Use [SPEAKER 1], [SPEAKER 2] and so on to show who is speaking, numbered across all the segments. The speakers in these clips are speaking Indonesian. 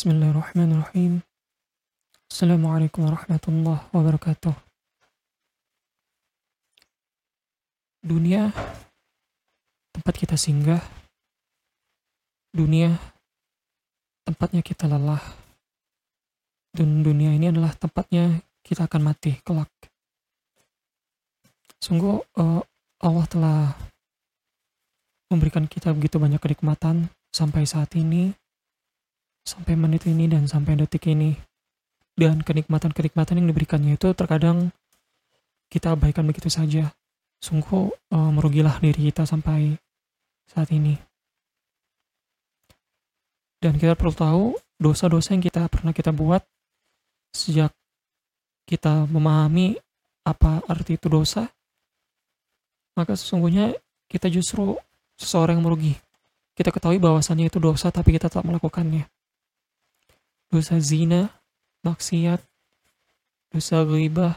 [SPEAKER 1] Bismillahirrahmanirrahim. Assalamualaikum warahmatullahi wabarakatuh. Dunia tempat kita singgah. Dunia tempatnya kita lelah. Dan dunia ini adalah tempatnya kita akan mati kelak. Sungguh uh, Allah telah memberikan kita begitu banyak kenikmatan sampai saat ini sampai menit ini dan sampai detik ini. Dan kenikmatan-kenikmatan yang diberikannya itu terkadang kita abaikan begitu saja. Sungguh uh, merugilah diri kita sampai saat ini. Dan kita perlu tahu dosa-dosa yang kita pernah kita buat sejak kita memahami apa arti itu dosa maka sesungguhnya kita justru seseorang yang merugi. Kita ketahui bahwasannya itu dosa tapi kita tak melakukannya dosa zina, maksiat, dosa ghibah,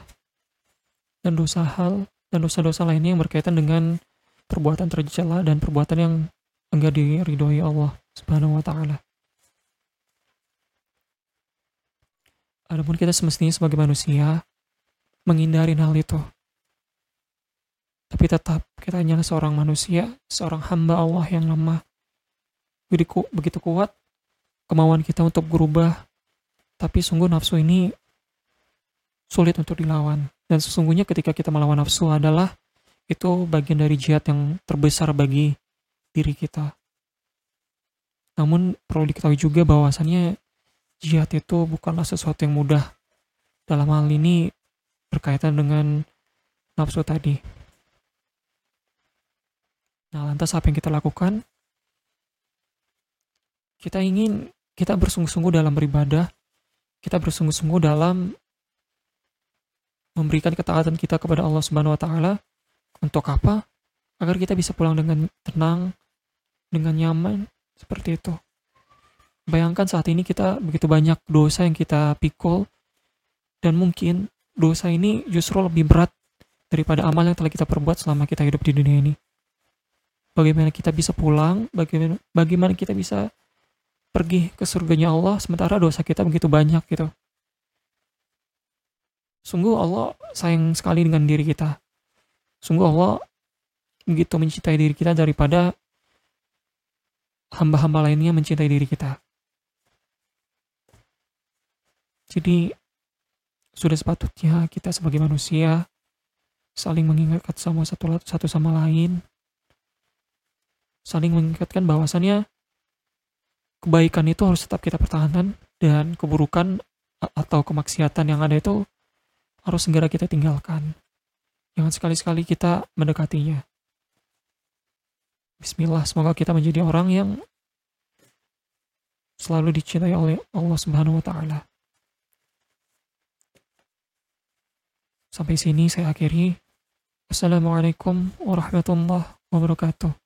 [SPEAKER 1] dan dosa hal, dan dosa-dosa lainnya yang berkaitan dengan perbuatan tercela dan perbuatan yang enggak diridhoi Allah Subhanahu wa taala. Adapun kita semestinya sebagai manusia menghindari hal itu. Tapi tetap kita hanyalah seorang manusia, seorang hamba Allah yang lemah. Begitu kuat kemauan kita untuk berubah, tapi sungguh nafsu ini sulit untuk dilawan. Dan sesungguhnya ketika kita melawan nafsu adalah itu bagian dari jihad yang terbesar bagi diri kita. Namun perlu diketahui juga bahwasannya jihad itu bukanlah sesuatu yang mudah. Dalam hal ini berkaitan dengan nafsu tadi. Nah, lantas apa yang kita lakukan? Kita ingin kita bersungguh-sungguh dalam beribadah, kita bersungguh-sungguh dalam memberikan ketaatan kita kepada Allah Subhanahu wa taala untuk apa? Agar kita bisa pulang dengan tenang, dengan nyaman seperti itu. Bayangkan saat ini kita begitu banyak dosa yang kita pikul dan mungkin dosa ini justru lebih berat daripada amal yang telah kita perbuat selama kita hidup di dunia ini. Bagaimana kita bisa pulang, bagaimana bagaimana kita bisa pergi ke surganya Allah sementara dosa kita begitu banyak gitu. Sungguh Allah sayang sekali dengan diri kita. Sungguh Allah begitu mencintai diri kita daripada hamba-hamba lainnya mencintai diri kita. Jadi sudah sepatutnya kita sebagai manusia saling mengingatkan sama satu satu sama lain, saling mengingatkan bahwasannya kebaikan itu harus tetap kita pertahankan dan keburukan atau kemaksiatan yang ada itu harus segera kita tinggalkan. Jangan sekali-sekali kita mendekatinya. Bismillah, semoga kita menjadi orang yang selalu dicintai oleh Allah Subhanahu wa taala. Sampai sini saya akhiri. Assalamualaikum warahmatullahi wabarakatuh.